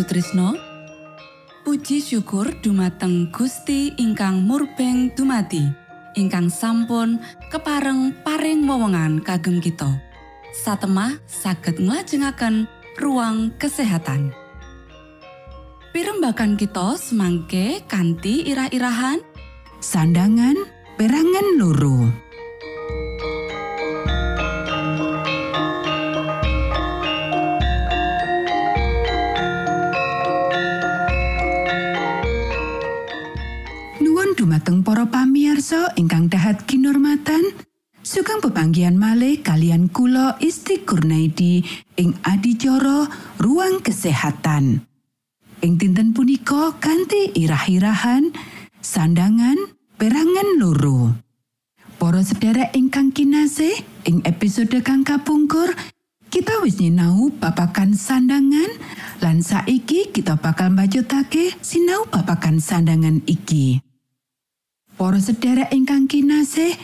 Sutrisno. Puji syukur dumateng Gusti ingkang murbeng dumati ingkang sampun kepareng paring wewenngan kagem kita. Satemah saged nglajengaken ruang kesehatan. Pirembakan kita semangke kanthi irah-irahan Sandangan perangan loro. Dumateng para pamiarsa ingkang dahat kinurmatan, sugeng pepanggihan malih kalian kula Isti Kurnaidi ing adicara ruang kesehatan. Ing dinten punika kanthi irah-irahan sandangan perangan loro. Para sedherek ingkang kinasih, ing episode kang kapungkur, kita wis nyinau babakan sandangan lan saiki kita bakal mbacutake sinau babakan sandangan iki. Para sedherek ingkang kinasih,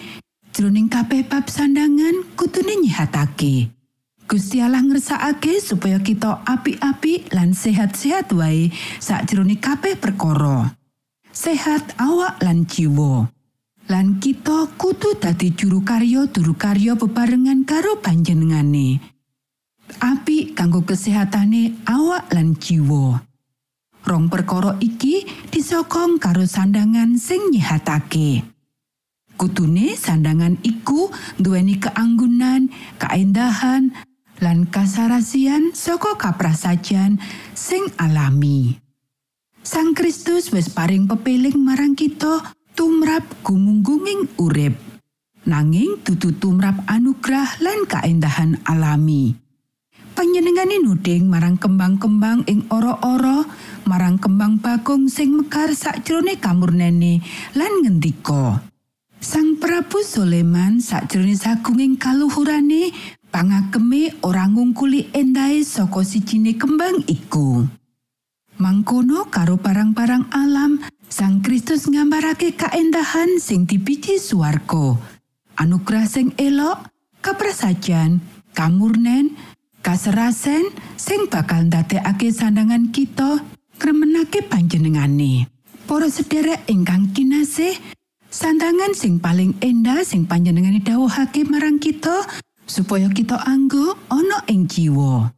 jroning kabeh bab sandangan kutune nyihatake. Gusti Allah ngersakake supaya kita apik-apik lan sehat-sehat wae sakjroning kabeh perkara. Sehat awak lan jiwa. Lan kita kudu dadi juru karya juru karya bebarengan karo panjenengane. Apik kanggo kesehatane awak lan jiwa. Rong perkara iki disokong karo sandangan sing nyihatake. Kutune sandangan iku duweni keanggunan, kaendahan, lan kasarasian saka kaprasajan sing alami. Sang Kristus wis paring pepeling marang kita tumrap gumunggunging urip. Nanging dudu tumrap anugerah lan kaendahan alami. Panjenengane nuding marang kembang-kembang ing ora-ora, marang kembang bagong sing mekar sakjroning kamurnene lan ngendika. Sang Prabu Soleman sakjroning sagunging kaluhurane pangageme ora ngungkuli endahe saka sijine kembang iku. Mangkono karo barang-barang alam, Sang Kristus nggambarake kaendahan sing dipiji swarga. Anugerah sing elok, kaprasajan, kamurnen, kaserasen sing bakal ndadekake sandangan kita kremenake panjenengane. Para sederek ingkang kinasih, sandangan sing paling endah sing panjenengane dawuhake marang kita supaya kita anggo ana ing jiwa.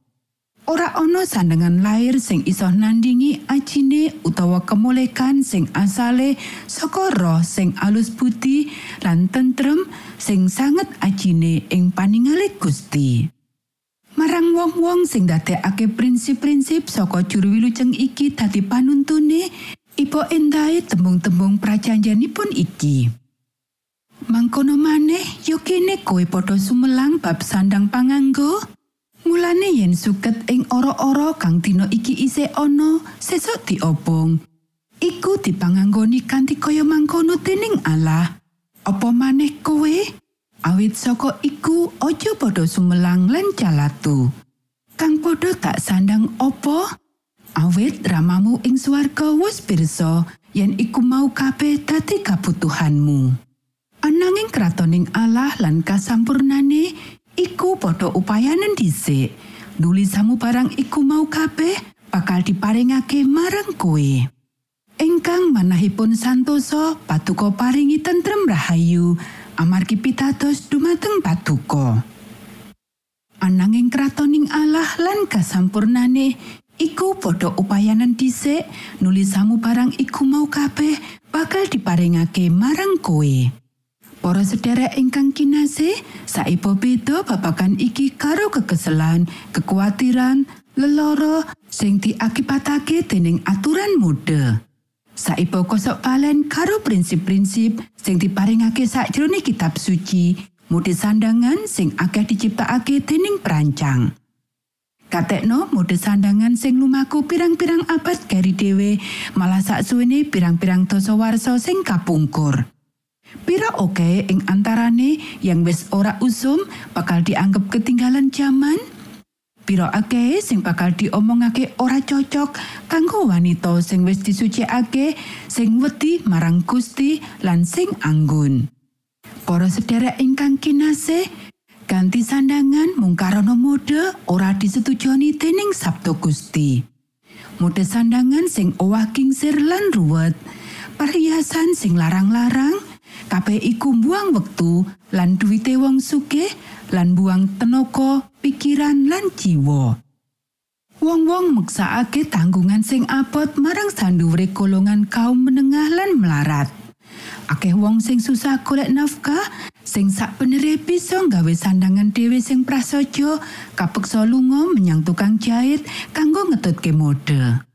Ora ana sandangan lair sing iso nandingi ajine utawa kemolekan sing asale saka roh sing alus budi lan tentrem sing sanget ajine ing paningale Gusti. Marang wong-wong sing ndadekake prinsip-prinsip saka juru wilujeng iki dadi panuntune, ipo endahe tembung-tembung prajanjenipun iki. Mangkono maneh yo kene kowe padha sumelang bab sandang panganggo. Mulane yen suket ing ora-ora kang dina iki isih ana, sesuk diobong. Iku dipanganggoni kanthi kaya mangkono dening Allah. Apa maneh kowe? Awit saka iku aja padha sumelang lan calatu. Kang padha tak sandang opo? Awit ramamu ing swarga wis pirsa yen iku mau kabeh dadi kabutuhanmu. Ananging kratoning Allah lan kasampurnane iku padha upayanen dhisik. Nuli samu barang iku mau kabeh bakal diparingake marang kowe. Engkang manahipun santosa patuko paringi tentrem rahayu amargi pitados dumateng patuko. Ananging kratoning Allah lan kasampurnane iku padha upayanan dhisik nuli samu barang iku mau kabeh bakal diparingake marang kowe. Para sedherek ingkang kinasih, saipo beda babagan iki karo kekeselan, kekuatiran, leloro sing diakibatake dening aturan mode. Saipo kosok karo prinsip-prinsip sing diparingake sakjroning kitab suci, mode sandangan sing akeh diciptakake dening perancang. Katekno mode sandangan sing lumaku pirang-pirang abad gari dhewe malah saksuwene pirang-pirang dosa warsa sing kapungkur. Pira oke ing antarane yang wis ora usum bakal dianggap ketinggalan zaman? Pira akeh sing bakal diomongake ora cocok kanggo wanita sing wis disucikake, sing wedi marang Gusti lan sing anggun. Para sedherek ingkang kinasih, ganti sandangan mung karana mode ora disetujoni dening Sabto Gusti. mode sandangan sing owah kingsir lan ruwet, perhiasan sing larang-larang, kabeh iku buang wektu lan duwite wong sugih lan buang tenaga, pikiran lan jiwa. Wong-wong meksakake tanggungan sing abot marang sanduwure golongan kaum menengah lan melarat. Akeh wong sing susah golek nafkah, sing sak penere bisa nggawe sandangan dhewe sing prasaja, kapeksa lunga menyang tukang jahit kanggo ngetutke mode.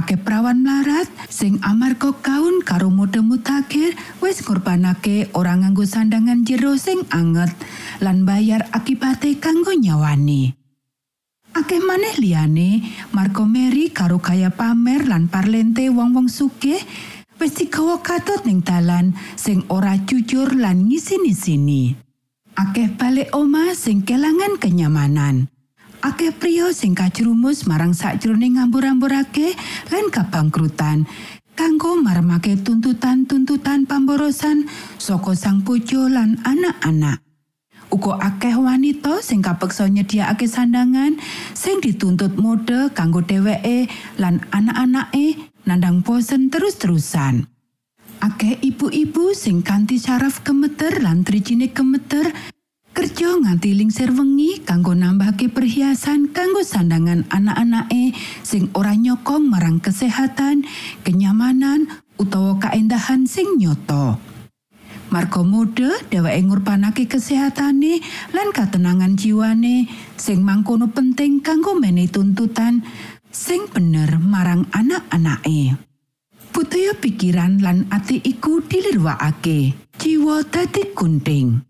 Akeh prawan melarat sing amarga kaun karo mode mutakhir wis ngorbanake ora nganggo sandangan jero sing anget lan bayar akibate kanggo nyawane. Akeh maneh liyane, Marco Mary karo kaya pamer lan parlente wong-wong sugih wis digawa katut ning dalan sing ora jujur lan ngisini-sini. Akeh balik oma sing kelangan kenyamanan. Akeh pria sing kajrumus marang sakjroning ngambur-amburake lan kabangkrutan. kanggo marmake tuntutan-tuntutan pamborosan saka sang bojo lan anak-anak. uga akeh wanita sing kapeksa nyediakake sandangan sing dituntut mode kanggo dheweke lan anak-anake nandang bosen terus-terusan. Akeh ibu-ibu sing kanthi saraf gemeter lan trijine gemeter kerja nganti lingsir wengi kanggo nambahke perhiasan kanggo sandangan anak-anake sing ora nyokong marang kesehatan, kenyamanan utawa kaendahan sing nyoto. Marga mode dheweke ngurbanake kesehatane lan katenangan jiwane sing mangkono penting kanggo menehi tuntutan sing bener marang anak-anake. Budaya pikiran lan ati iku dilirwakake. Jiwa dadi gunting.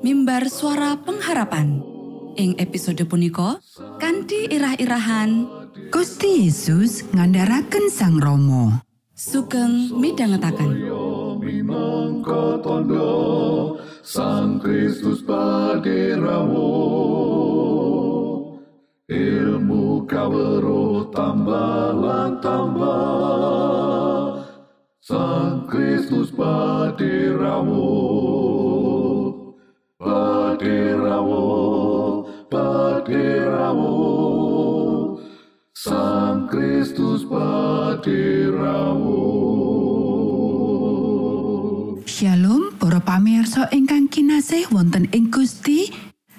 mimbar suara pengharapan. Ing episode punika kanthi irah-irahan Gusti Yesus ngandharaken Sang Rama. sugeng midhangetaken. minangka tondo Sang Kristus paderamu ilmu kawero tambah lan tambah Sang Kristus paderamu paderamu paderamu Sang Kristus paderamu Shalom para pamirsa ingkang kinasih wonten ing Gusti.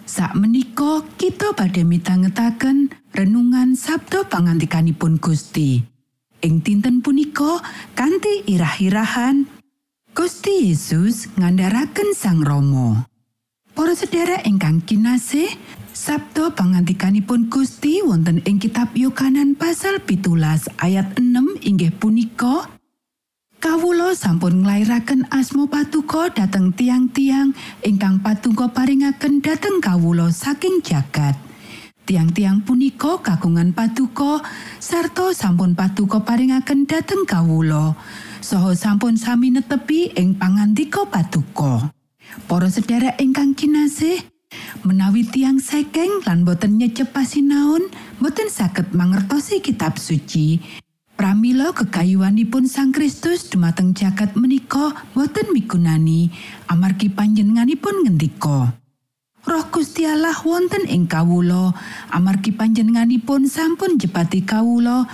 Sakmenika kita badhe mitangetaken renungan Sabda pangantikanipun Gusti. Ing dinten punika kanthi irah-irahan Gusti Yesus ngandharaken Sang Rama. Para sedherek ingkang kinasih, Sabda pangantikanipun Gusti wonten ing kitab Yohanan pasal pitulas ayat 6 inggih punika Kawula sampun nglairaken asma patuko dhateng tiang-tiang ingkang patuko paringaken dhateng kawula saking jagat. Tiang-tiang punika kagungan patuko sarta sampun patuko paringaken dhateng kawula. Saha sampun sami netepi ing pangandika patuko. Para sedherek ingkang kinasih, menawi tiang sekeng lan boten nyecep pasinaon, boten saged mangertosi kitab suci. Pramila kekayuanipun Sang Kristus dumateng jagat menika boten migunani amargi panjenenganipun ngendika. Roh Gusti Allah wonten ing kawula amargi panjenenganipun sampun jepati kawula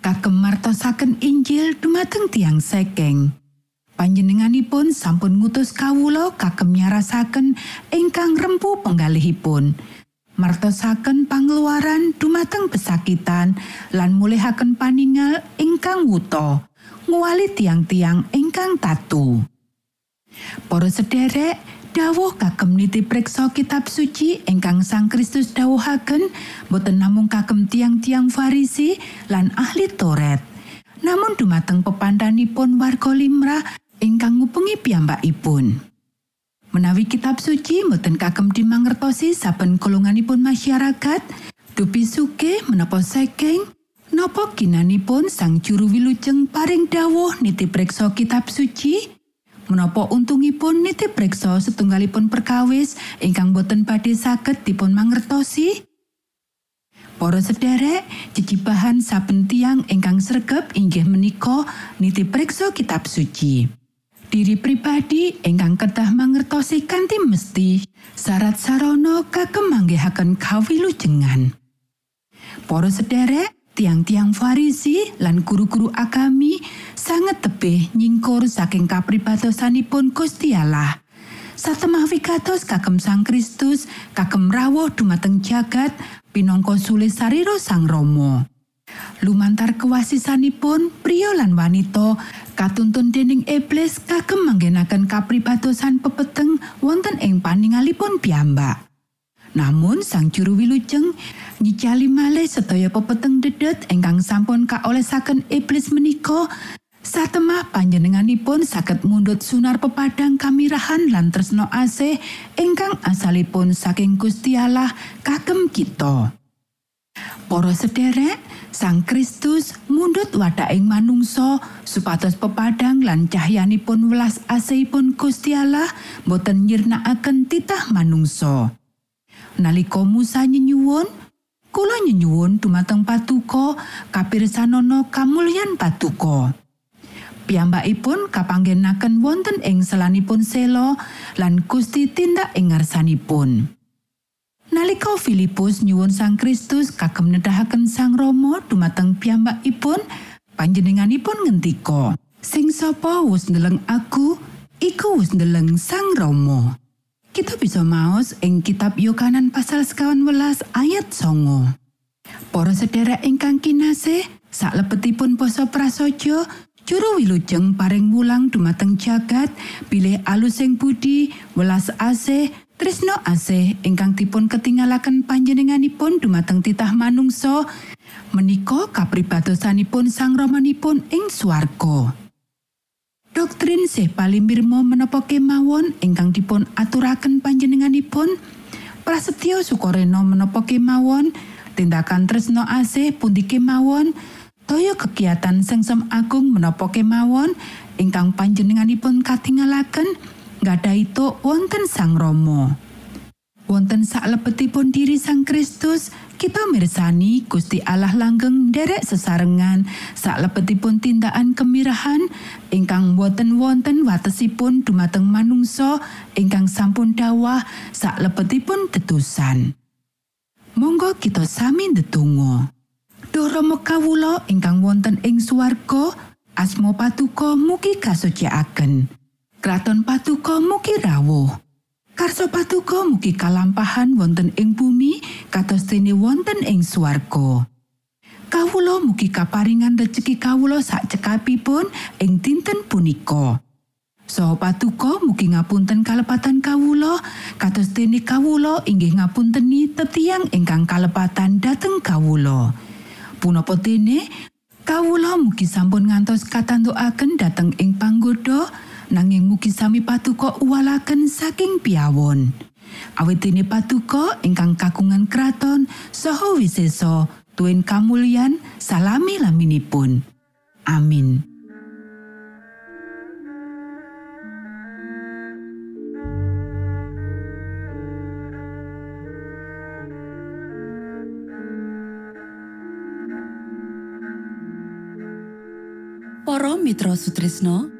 kagem martosaken Injil dumateng tiang sekeng. Panjenenganipun sampun ngutus kawula kagem nyarasaken ingkang rempu penggalihipun. martosaken pangeluaran dumateng pesakitan lan mulihaken paningal ingkang wuta nguali tiang-tiang ingkang tatu Para sederek dawuh kagem niti preksa kitab suci ingkang Sang Kristus dawuhaken boten namung kagem tiang-tiang Farisi lan ahli Toret namun dumateng pepandanipun warga limrah ingkang ngupengi piyambakipun. Menawi kitab suci mboten kagem dimangertosi saben golonganipun masyarakat, dupi suke menapa sekeng, napa ginanipun sang juru wilujeng paring dawuh niti preksa kitab suci, menapa untungipun niti preksa setunggalipun perkawis ingkang boten badhe saged dipun mangertosi. Para sederek, jejibahan saben tiang ingkang sregep inggih menika niti preksa kitab suci. Diri pribadi ingkang kedah mangertosi kanthi mesti syarat sarana kagem manggihaken kawilujengan. Para sederek, tiang-tiang Farisi lan guru-guru agami sangat tebih nyingkur saking kapribatosanipun Gusti Allah. Satemah wigatos kagem Sang Kristus kagem rawuh dumateng jagat pinangka sule sarira Sang Rama. Lumantar kewasisanipun, pria lan wanita katuntun dening iblis kagem manggenaken kapribatosan pepeteng wonten ing paningalipun piyambak. Namun sang juru wilujeng nyicali malih sedaya pepeteng dedet ingkang sampun kaolesaken iblis menika satemah panjenenganipun saged mundut sunar pepadang kamirahan lan tresno asih ingkang asalipun saking Gusti Allah kagem kita. Para sederek, Sang Kristus mundut wadaking manungsa supados pepadang lan cahyanipun welas asihipun Gusti Allah boten nyirnakaken titah manungsa. Nalika Musa nyenyuwun, kula nyenyuwun dumateng patuko kapirsanana kamulyan patuko. Piyambakipun kapanggenaken wonten ing selanipun selo lan Gusti tindak ing ngarsanipun. Nalika Filipus nyuwun Sang Kristus kagem nedahaken Sang Rama dumateng piyambakipun, panjenenganipun ngendika, "Sing sapa wis ndeleng aku, iku wis ndeleng Sang Rama." Kita bisa maos ing kitab Yohanan pasal sekawan welas ayat songo. Para sedherek ingkang kinasih, saklebetipun basa prasaja, juru wilujeng paring mulang dumateng jagat, bilih alus sing budi, welas asih, tresno asih ingkang dipun ketinggalaken panjenenganipun dumateng titah manungsa, menika kapribadosanipun sang romanipun ing swarga. Doktrin sih palimirmo menapa kemawon ingkang dipun aturaken panjenenganipun? Prasetyo sukoreno menapa kemawon? Tindakan tresno asih pundi kemawon? Toyo kegiatan sengsem agung menapa kemawon ingkang panjenenganipun katinggalaken nggadahi itu wonten sang Romo. Wonten saklebetipun diri Sang Kristus, kita mirsani Gusti Allah langgeng derek sesarengan saklebetipun tindakan kemirahan ingkang boten wonten watesipun dumateng manungsa ingkang sampun dawah saklebetipun tetusan. Monggo kita sami ndedonga. Duh Rama kawula ingkang wonten ing swarga, asma patuko mugi kasucikaken. Kraton patuko mugi rawuh. Karso patuko mugi kalampahan wonten ing bumi kados dene wonten ing swarga. Kawula mugi kaparingan rejeki kawula sak cekapipun ing dinten punika. Saha patuko mugi ngapunten kalepatan kawula kados dene kawula inggih ngapunteni tetiang ingkang kalepatan dhateng kawula. Punapa dene kawula mugi sampun ngantos katantukaken dhateng ing panggoda nanging mugi sami patuko uwalaken saking piawon. Awit dene patuko ingkang kakungan kraton saha wisesa tuen kamulyan salami laminipun. Amin. Para Mitra Sutrisno,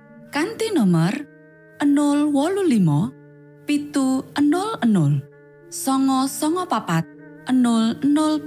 kanti nomor 085 pitu 00 songo songo papat 00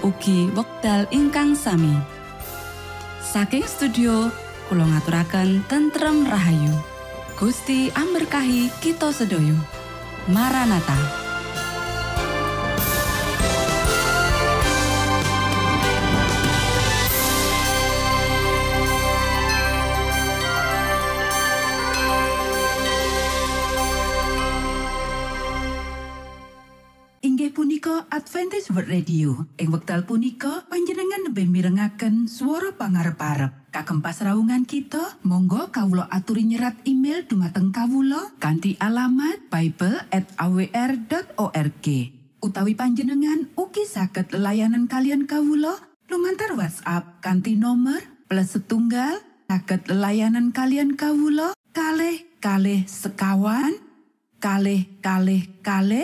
ugi wekdal ingkang sami. Saking studio kula ngaturaken tentrem rahayu. Gusti amberkahi kita sedaya. Maranatha. World Radio. Ing wekdal punika panjenengan lebih mirengaken swara pangarep-arep. Kagem pasraungan kita, monggo kawula aturi nyerat email dumateng kawula kanthi alamat bible@awr.org. Utawi panjenengan ugi saged layanan kalian kawula lumantar WhatsApp kanthi nomor plus setunggal saged layanan kalian kawula kalih kalih sekawan kalih kalih kalih